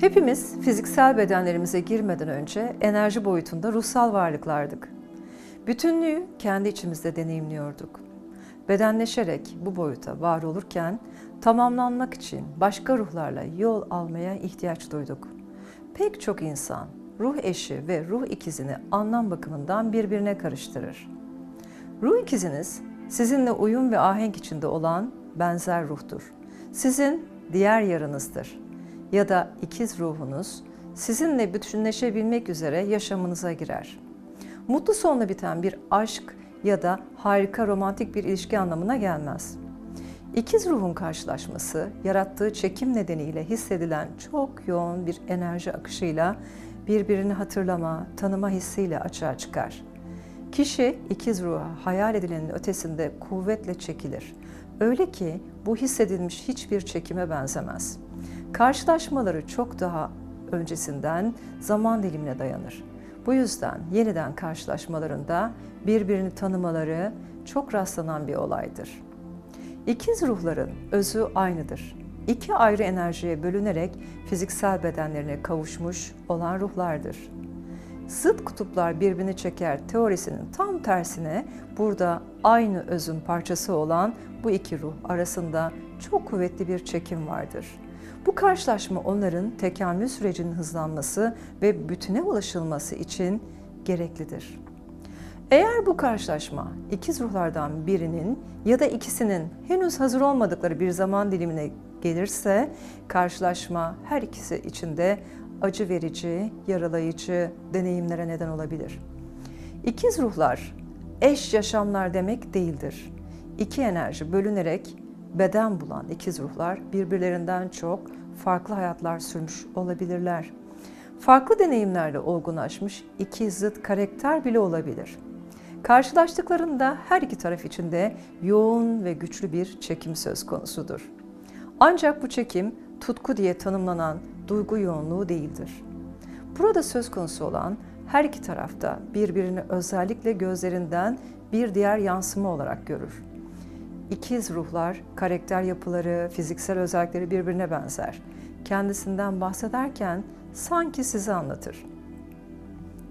Hepimiz fiziksel bedenlerimize girmeden önce enerji boyutunda ruhsal varlıklardık. Bütünlüğü kendi içimizde deneyimliyorduk. Bedenleşerek bu boyuta var olurken tamamlanmak için başka ruhlarla yol almaya ihtiyaç duyduk. Pek çok insan ruh eşi ve ruh ikizini anlam bakımından birbirine karıştırır. Ruh ikiziniz sizinle uyum ve ahenk içinde olan benzer ruhtur. Sizin diğer yarınızdır. Ya da ikiz ruhunuz sizinle bütünleşebilmek üzere yaşamınıza girer. Mutlu sonla biten bir aşk ya da harika romantik bir ilişki anlamına gelmez. İkiz ruhun karşılaşması, yarattığı çekim nedeniyle hissedilen çok yoğun bir enerji akışıyla birbirini hatırlama, tanıma hissiyle açığa çıkar. Kişi ikiz ruha hayal edilenin ötesinde kuvvetle çekilir. Öyle ki bu hissedilmiş hiçbir çekime benzemez. Karşılaşmaları çok daha öncesinden zaman dilimine dayanır. Bu yüzden yeniden karşılaşmalarında birbirini tanımaları çok rastlanan bir olaydır. İkiz ruhların özü aynıdır. İki ayrı enerjiye bölünerek fiziksel bedenlerine kavuşmuş olan ruhlardır. Zıt kutuplar birbirini çeker teorisinin tam tersine burada aynı özün parçası olan bu iki ruh arasında çok kuvvetli bir çekim vardır. Bu karşılaşma onların tekamül sürecinin hızlanması ve bütüne ulaşılması için gereklidir. Eğer bu karşılaşma ikiz ruhlardan birinin ya da ikisinin henüz hazır olmadıkları bir zaman dilimine gelirse karşılaşma her ikisi için de acı verici, yaralayıcı deneyimlere neden olabilir. İkiz ruhlar eş yaşamlar demek değildir. İki enerji bölünerek beden bulan ikiz ruhlar birbirlerinden çok farklı hayatlar sürmüş olabilirler. Farklı deneyimlerle olgunlaşmış iki zıt karakter bile olabilir. Karşılaştıklarında her iki taraf için de yoğun ve güçlü bir çekim söz konusudur. Ancak bu çekim tutku diye tanımlanan duygu yoğunluğu değildir. Burada söz konusu olan her iki tarafta birbirini özellikle gözlerinden bir diğer yansıma olarak görür. İkiz ruhlar, karakter yapıları, fiziksel özellikleri birbirine benzer. Kendisinden bahsederken sanki sizi anlatır.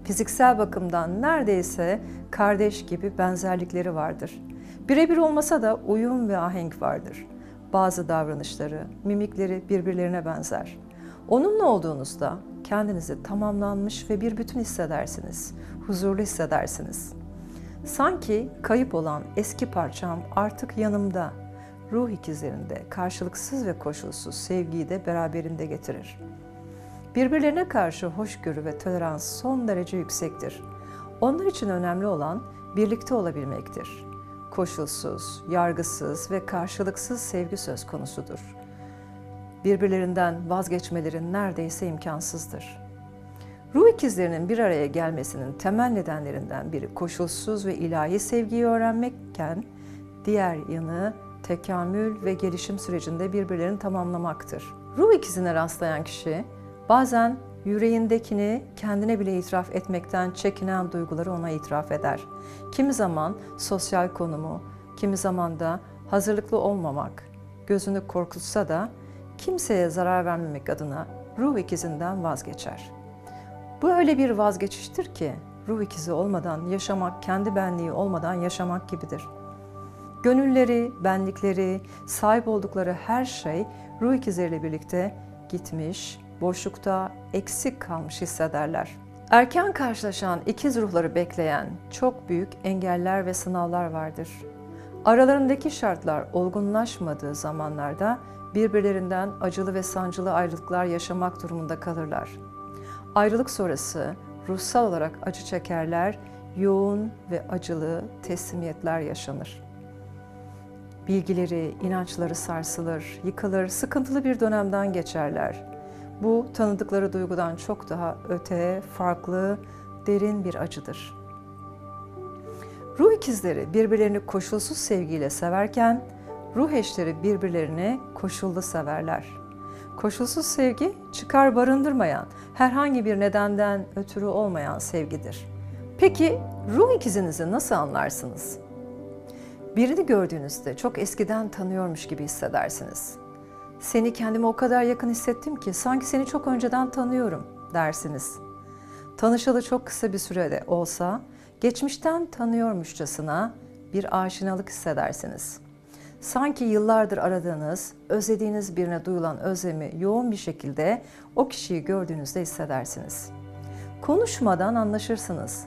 Fiziksel bakımdan neredeyse kardeş gibi benzerlikleri vardır. Birebir olmasa da uyum ve ahenk vardır. Bazı davranışları, mimikleri birbirlerine benzer. Onunla olduğunuzda kendinizi tamamlanmış ve bir bütün hissedersiniz. Huzurlu hissedersiniz. Sanki kayıp olan eski parçam artık yanımda. Ruh ikizlerinde karşılıksız ve koşulsuz sevgiyi de beraberinde getirir. Birbirlerine karşı hoşgörü ve tolerans son derece yüksektir. Onlar için önemli olan birlikte olabilmektir. Koşulsuz, yargısız ve karşılıksız sevgi söz konusudur. Birbirlerinden vazgeçmeleri neredeyse imkansızdır. Ruh ikizlerinin bir araya gelmesinin temel nedenlerinden biri koşulsuz ve ilahi sevgiyi öğrenmekken, diğer yanı tekamül ve gelişim sürecinde birbirlerini tamamlamaktır. Ruh ikizine rastlayan kişi bazen yüreğindekini kendine bile itiraf etmekten çekinen duyguları ona itiraf eder. Kimi zaman sosyal konumu, kimi zaman da hazırlıklı olmamak, gözünü korkutsa da kimseye zarar vermemek adına ruh ikizinden vazgeçer. Bu öyle bir vazgeçiştir ki ruh ikizi olmadan yaşamak, kendi benliği olmadan yaşamak gibidir. Gönülleri, benlikleri, sahip oldukları her şey ruh ikizleriyle birlikte gitmiş, boşlukta eksik kalmış hissederler. Erken karşılaşan ikiz ruhları bekleyen çok büyük engeller ve sınavlar vardır. Aralarındaki şartlar olgunlaşmadığı zamanlarda birbirlerinden acılı ve sancılı ayrılıklar yaşamak durumunda kalırlar. Ayrılık sonrası ruhsal olarak acı çekerler, yoğun ve acılı teslimiyetler yaşanır. Bilgileri, inançları sarsılır, yıkılır, sıkıntılı bir dönemden geçerler. Bu tanıdıkları duygudan çok daha öte, farklı, derin bir acıdır. Ruh ikizleri birbirlerini koşulsuz sevgiyle severken, ruh eşleri birbirlerini koşullu severler. Koşulsuz sevgi çıkar barındırmayan, herhangi bir nedenden ötürü olmayan sevgidir. Peki ruh ikizinizi nasıl anlarsınız? Birini gördüğünüzde çok eskiden tanıyormuş gibi hissedersiniz. Seni kendime o kadar yakın hissettim ki sanki seni çok önceden tanıyorum dersiniz. Tanışalı çok kısa bir sürede olsa geçmişten tanıyormuşçasına bir aşinalık hissedersiniz. Sanki yıllardır aradığınız, özlediğiniz birine duyulan özlemi yoğun bir şekilde o kişiyi gördüğünüzde hissedersiniz. Konuşmadan anlaşırsınız.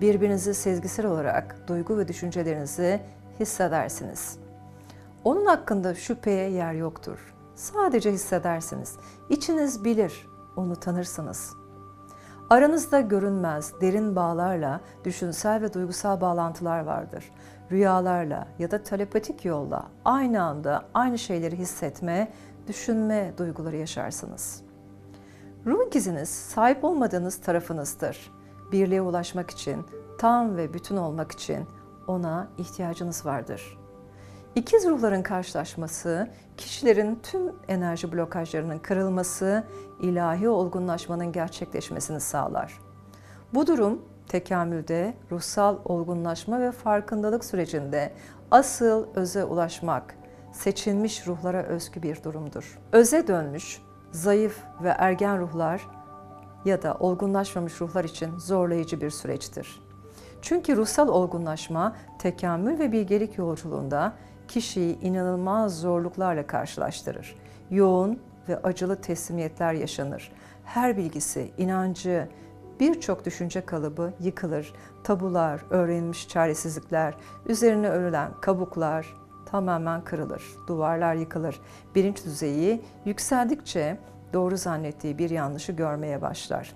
Birbirinizi sezgisel olarak duygu ve düşüncelerinizi hissedersiniz. Onun hakkında şüpheye yer yoktur. Sadece hissedersiniz. İçiniz bilir, onu tanırsınız. Aranızda görünmez, derin bağlarla düşünsel ve duygusal bağlantılar vardır. Rüyalarla ya da telepatik yolla aynı anda aynı şeyleri hissetme, düşünme duyguları yaşarsınız. Ruh ikiziniz sahip olmadığınız tarafınızdır. Birliğe ulaşmak için, tam ve bütün olmak için ona ihtiyacınız vardır.'' İkiz ruhların karşılaşması, kişilerin tüm enerji blokajlarının kırılması, ilahi olgunlaşmanın gerçekleşmesini sağlar. Bu durum tekamülde, ruhsal olgunlaşma ve farkındalık sürecinde asıl öze ulaşmak, seçilmiş ruhlara özgü bir durumdur. Öze dönmüş, zayıf ve ergen ruhlar ya da olgunlaşmamış ruhlar için zorlayıcı bir süreçtir. Çünkü ruhsal olgunlaşma, tekamül ve bilgelik yolculuğunda kişiyi inanılmaz zorluklarla karşılaştırır. Yoğun ve acılı teslimiyetler yaşanır. Her bilgisi, inancı, birçok düşünce kalıbı yıkılır. Tabular, öğrenilmiş çaresizlikler, üzerine örülen kabuklar tamamen kırılır. Duvarlar yıkılır. Bilinç düzeyi yükseldikçe doğru zannettiği bir yanlışı görmeye başlar.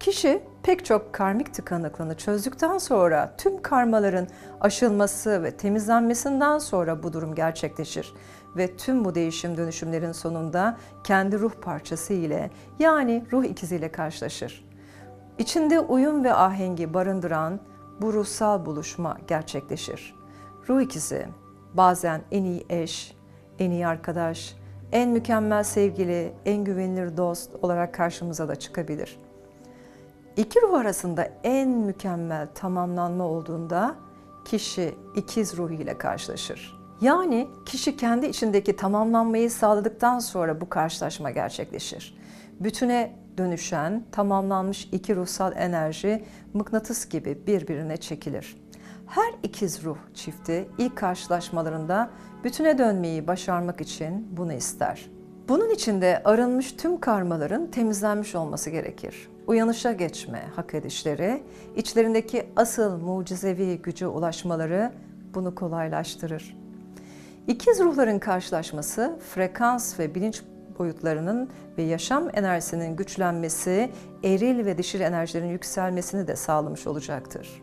Kişi pek çok karmik tıkanıklığını çözdükten sonra tüm karmaların aşılması ve temizlenmesinden sonra bu durum gerçekleşir ve tüm bu değişim dönüşümlerin sonunda kendi ruh parçası ile yani ruh ikiziyle karşılaşır. İçinde uyum ve ahengi barındıran bu ruhsal buluşma gerçekleşir. Ruh ikizi bazen en iyi eş, en iyi arkadaş, en mükemmel sevgili, en güvenilir dost olarak karşımıza da çıkabilir.'' İki ruh arasında en mükemmel tamamlanma olduğunda kişi ikiz ruhu ile karşılaşır. Yani kişi kendi içindeki tamamlanmayı sağladıktan sonra bu karşılaşma gerçekleşir. Bütüne dönüşen, tamamlanmış iki ruhsal enerji mıknatıs gibi birbirine çekilir. Her ikiz ruh çifti ilk karşılaşmalarında bütüne dönmeyi başarmak için bunu ister. Bunun için de arınmış tüm karmaların temizlenmiş olması gerekir uyanışa geçme hak edişleri, içlerindeki asıl mucizevi güce ulaşmaları bunu kolaylaştırır. İkiz ruhların karşılaşması frekans ve bilinç boyutlarının ve yaşam enerjisinin güçlenmesi, eril ve dişil enerjilerin yükselmesini de sağlamış olacaktır.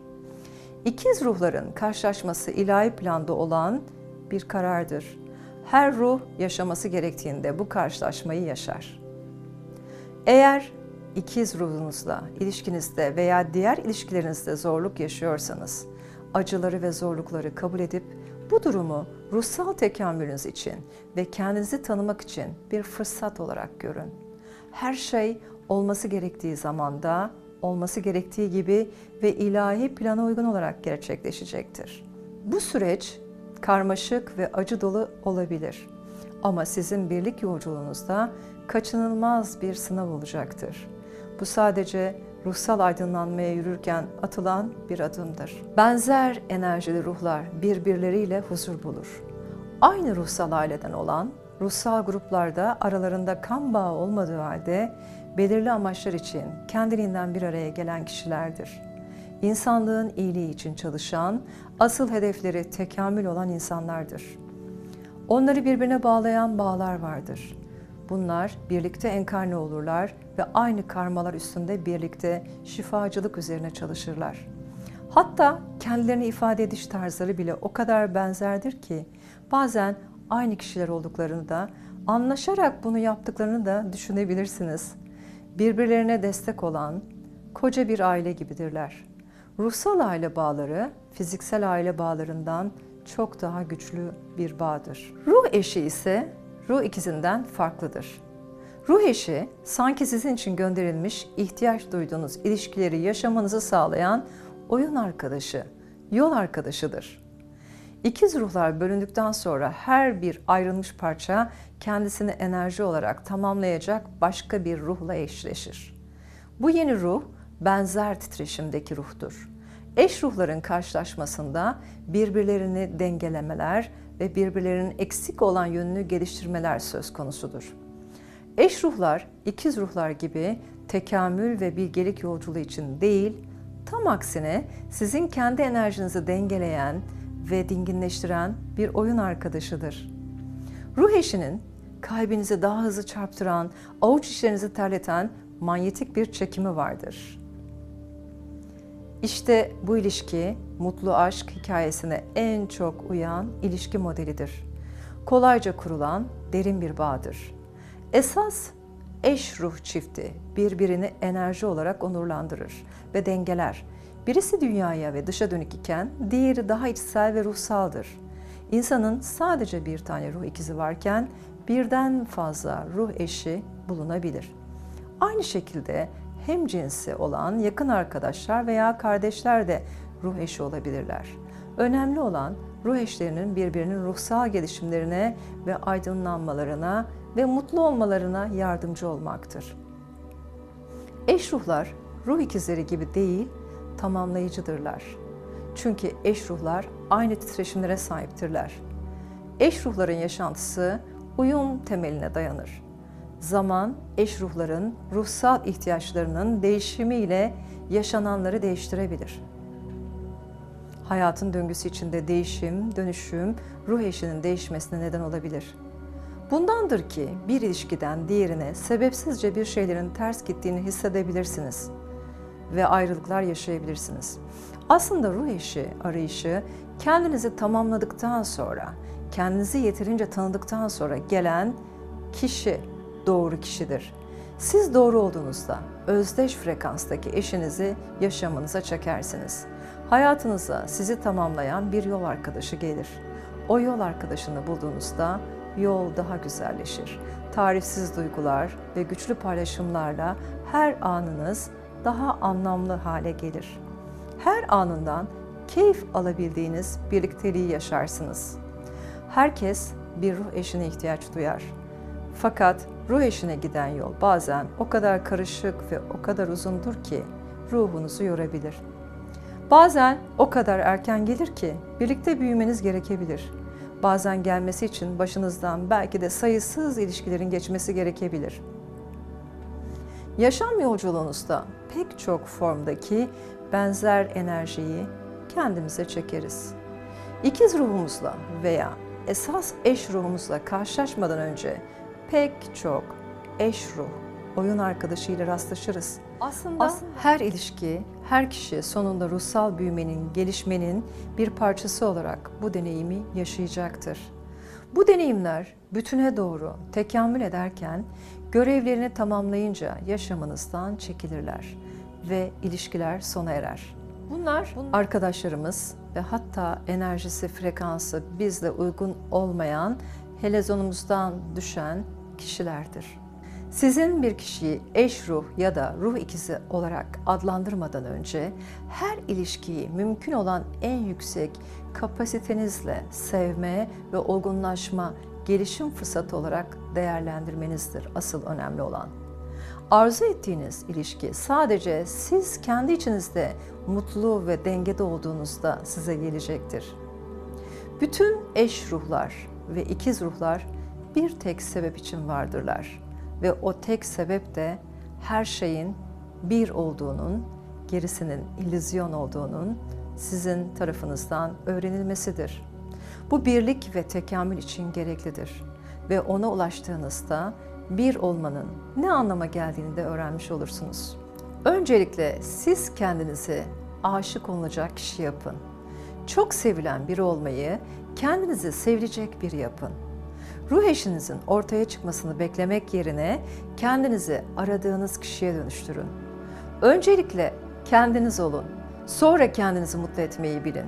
İkiz ruhların karşılaşması ilahi planda olan bir karardır. Her ruh yaşaması gerektiğinde bu karşılaşmayı yaşar. Eğer ikiz ruhunuzla, ilişkinizde veya diğer ilişkilerinizde zorluk yaşıyorsanız, acıları ve zorlukları kabul edip bu durumu ruhsal tekamülünüz için ve kendinizi tanımak için bir fırsat olarak görün. Her şey olması gerektiği zamanda, olması gerektiği gibi ve ilahi plana uygun olarak gerçekleşecektir. Bu süreç karmaşık ve acı dolu olabilir. Ama sizin birlik yolculuğunuzda kaçınılmaz bir sınav olacaktır. Bu sadece ruhsal aydınlanmaya yürürken atılan bir adımdır. Benzer enerjili ruhlar birbirleriyle huzur bulur. Aynı ruhsal aileden olan ruhsal gruplarda aralarında kan bağı olmadığı halde belirli amaçlar için kendiliğinden bir araya gelen kişilerdir. İnsanlığın iyiliği için çalışan, asıl hedefleri tekamül olan insanlardır. Onları birbirine bağlayan bağlar vardır. Bunlar birlikte enkarne olurlar ve aynı karmalar üstünde birlikte şifacılık üzerine çalışırlar. Hatta kendilerini ifade ediş tarzları bile o kadar benzerdir ki bazen aynı kişiler olduklarını da anlaşarak bunu yaptıklarını da düşünebilirsiniz. Birbirlerine destek olan koca bir aile gibidirler. Ruhsal aile bağları fiziksel aile bağlarından çok daha güçlü bir bağdır. Ruh eşi ise ruh ikizinden farklıdır. Ruh eşi sanki sizin için gönderilmiş ihtiyaç duyduğunuz ilişkileri yaşamanızı sağlayan oyun arkadaşı, yol arkadaşıdır. İkiz ruhlar bölündükten sonra her bir ayrılmış parça kendisini enerji olarak tamamlayacak başka bir ruhla eşleşir. Bu yeni ruh benzer titreşimdeki ruhtur. Eş ruhların karşılaşmasında birbirlerini dengelemeler ve birbirlerinin eksik olan yönünü geliştirmeler söz konusudur. Eş ruhlar, ikiz ruhlar gibi tekamül ve bilgelik yolculuğu için değil, tam aksine sizin kendi enerjinizi dengeleyen ve dinginleştiren bir oyun arkadaşıdır. Ruh eşinin kalbinizi daha hızlı çarptıran, avuç içlerinizi terleten manyetik bir çekimi vardır. İşte bu ilişki mutlu aşk hikayesine en çok uyan ilişki modelidir. Kolayca kurulan derin bir bağdır. Esas eş ruh çifti birbirini enerji olarak onurlandırır ve dengeler. Birisi dünyaya ve dışa dönük iken diğeri daha içsel ve ruhsaldır. İnsanın sadece bir tane ruh ikizi varken birden fazla ruh eşi bulunabilir. Aynı şekilde hem cinsi olan yakın arkadaşlar veya kardeşler de ruh eşi olabilirler. Önemli olan ruh eşlerinin birbirinin ruhsal gelişimlerine ve aydınlanmalarına ve mutlu olmalarına yardımcı olmaktır. Eş ruhlar ruh ikizleri gibi değil, tamamlayıcıdırlar. Çünkü eş ruhlar aynı titreşimlere sahiptirler. Eş ruhların yaşantısı uyum temeline dayanır. Zaman, eş ruhların ruhsal ihtiyaçlarının değişimiyle yaşananları değiştirebilir. Hayatın döngüsü içinde değişim, dönüşüm, ruh eşinin değişmesine neden olabilir. Bundandır ki bir ilişkiden diğerine sebepsizce bir şeylerin ters gittiğini hissedebilirsiniz ve ayrılıklar yaşayabilirsiniz. Aslında ruh eşi arayışı kendinizi tamamladıktan sonra, kendinizi yeterince tanıdıktan sonra gelen kişi doğru kişidir. Siz doğru olduğunuzda özdeş frekanstaki eşinizi yaşamınıza çekersiniz. Hayatınıza sizi tamamlayan bir yol arkadaşı gelir. O yol arkadaşını bulduğunuzda yol daha güzelleşir. Tarifsiz duygular ve güçlü paylaşımlarla her anınız daha anlamlı hale gelir. Her anından keyif alabildiğiniz birlikteliği yaşarsınız. Herkes bir ruh eşine ihtiyaç duyar. Fakat ruh eşine giden yol bazen o kadar karışık ve o kadar uzundur ki ruhunuzu yorabilir. Bazen o kadar erken gelir ki birlikte büyümeniz gerekebilir. Bazen gelmesi için başınızdan belki de sayısız ilişkilerin geçmesi gerekebilir. Yaşam yolculuğunuzda pek çok formdaki benzer enerjiyi kendimize çekeriz. İkiz ruhumuzla veya esas eş ruhumuzla karşılaşmadan önce pek çok eş ruh, oyun arkadaşıyla rastlaşırız. Aslında, Aslında her ilişki, her kişi sonunda ruhsal büyümenin, gelişmenin bir parçası olarak bu deneyimi yaşayacaktır. Bu deneyimler bütüne doğru tekamül ederken görevlerini tamamlayınca yaşamınızdan çekilirler ve ilişkiler sona erer. Bunlar, Bunlar arkadaşlarımız ve hatta enerjisi, frekansı bizle uygun olmayan helezonumuzdan düşen kişilerdir. Sizin bir kişiyi eş ruh ya da ruh ikizi olarak adlandırmadan önce her ilişkiyi mümkün olan en yüksek kapasitenizle sevme ve olgunlaşma, gelişim fırsatı olarak değerlendirmenizdir asıl önemli olan. Arzu ettiğiniz ilişki sadece siz kendi içinizde mutlu ve dengede olduğunuzda size gelecektir. Bütün eş ruhlar ve ikiz ruhlar bir tek sebep için vardırlar ve o tek sebep de her şeyin bir olduğunun, gerisinin illüzyon olduğunun sizin tarafınızdan öğrenilmesidir. Bu birlik ve tekamül için gereklidir ve ona ulaştığınızda bir olmanın ne anlama geldiğini de öğrenmiş olursunuz. Öncelikle siz kendinizi aşık olacak kişi yapın. Çok sevilen biri olmayı kendinizi sevilecek biri yapın. Ruh eşinizin ortaya çıkmasını beklemek yerine kendinizi aradığınız kişiye dönüştürün. Öncelikle kendiniz olun. Sonra kendinizi mutlu etmeyi bilin.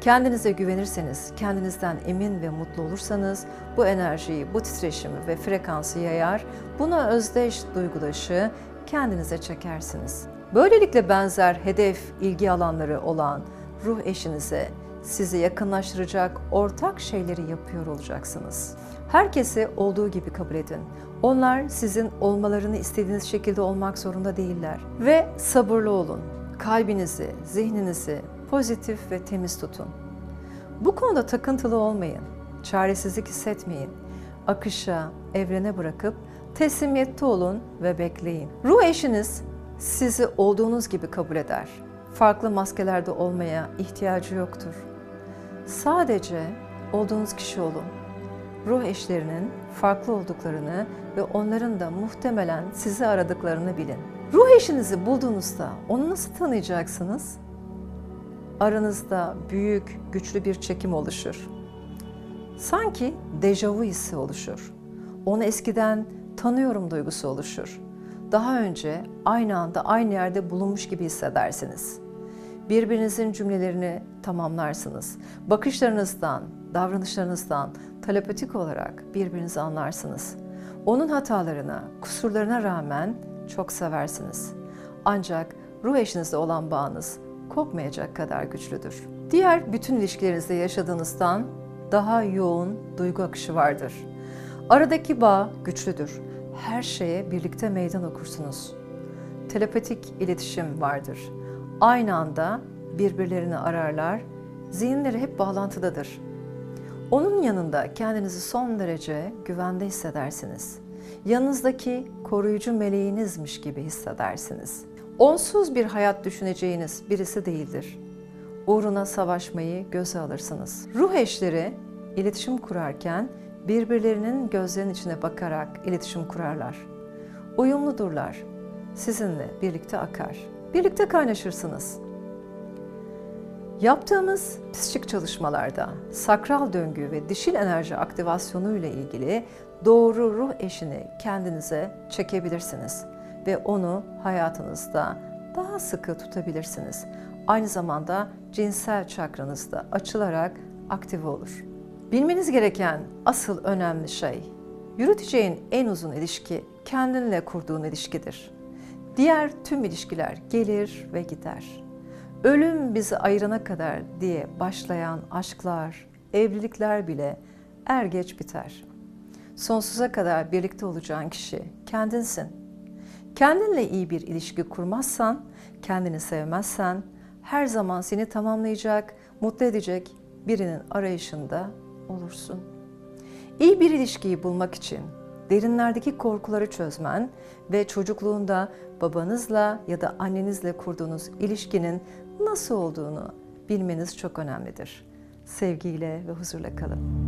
Kendinize güvenirseniz, kendinizden emin ve mutlu olursanız bu enerjiyi, bu titreşimi ve frekansı yayar, buna özdeş duygudaşı kendinize çekersiniz. Böylelikle benzer hedef, ilgi alanları olan ruh eşinize sizi yakınlaştıracak ortak şeyleri yapıyor olacaksınız. Herkesi olduğu gibi kabul edin. Onlar sizin olmalarını istediğiniz şekilde olmak zorunda değiller. Ve sabırlı olun. Kalbinizi, zihninizi pozitif ve temiz tutun. Bu konuda takıntılı olmayın. Çaresizlik hissetmeyin. Akışa, evrene bırakıp teslimiyette olun ve bekleyin. Ruh eşiniz sizi olduğunuz gibi kabul eder. Farklı maskelerde olmaya ihtiyacı yoktur. Sadece olduğunuz kişi olun. Ruh eşlerinin farklı olduklarını ve onların da muhtemelen sizi aradıklarını bilin. Ruh eşinizi bulduğunuzda onu nasıl tanıyacaksınız? Aranızda büyük, güçlü bir çekim oluşur. Sanki dejavu hissi oluşur. Onu eskiden tanıyorum duygusu oluşur. Daha önce aynı anda aynı yerde bulunmuş gibi hissedersiniz. Birbirinizin cümlelerini tamamlarsınız. Bakışlarınızdan, davranışlarınızdan telepatik olarak birbirinizi anlarsınız. Onun hatalarına, kusurlarına rağmen çok seversiniz. Ancak ruh eşinizle olan bağınız kopmayacak kadar güçlüdür. Diğer bütün ilişkilerinizde yaşadığınızdan daha yoğun duygu akışı vardır. Aradaki bağ güçlüdür. Her şeye birlikte meydan okursunuz. Telepatik iletişim vardır. Aynı anda birbirlerini ararlar, zihinleri hep bağlantıdadır. Onun yanında kendinizi son derece güvende hissedersiniz. Yanınızdaki koruyucu meleğinizmiş gibi hissedersiniz. Onsuz bir hayat düşüneceğiniz birisi değildir. Uğruna savaşmayı göze alırsınız. Ruh eşleri iletişim kurarken birbirlerinin gözlerinin içine bakarak iletişim kurarlar. Uyumludurlar. Sizinle birlikte akar. Birlikte kaynaşırsınız. Yaptığımız psikik çalışmalarda sakral döngü ve dişil enerji aktivasyonu ile ilgili doğru ruh eşini kendinize çekebilirsiniz ve onu hayatınızda daha sıkı tutabilirsiniz. Aynı zamanda cinsel çakranız da açılarak aktive olur. Bilmeniz gereken asıl önemli şey, yürüteceğin en uzun ilişki kendinle kurduğun ilişkidir. Diğer tüm ilişkiler gelir ve gider. Ölüm bizi ayırana kadar diye başlayan aşklar, evlilikler bile er geç biter. Sonsuza kadar birlikte olacağın kişi kendinsin. Kendinle iyi bir ilişki kurmazsan, kendini sevmezsen, her zaman seni tamamlayacak, mutlu edecek birinin arayışında olursun. İyi bir ilişkiyi bulmak için derinlerdeki korkuları çözmen ve çocukluğunda babanızla ya da annenizle kurduğunuz ilişkinin nasıl olduğunu bilmeniz çok önemlidir. Sevgiyle ve huzurla kalın.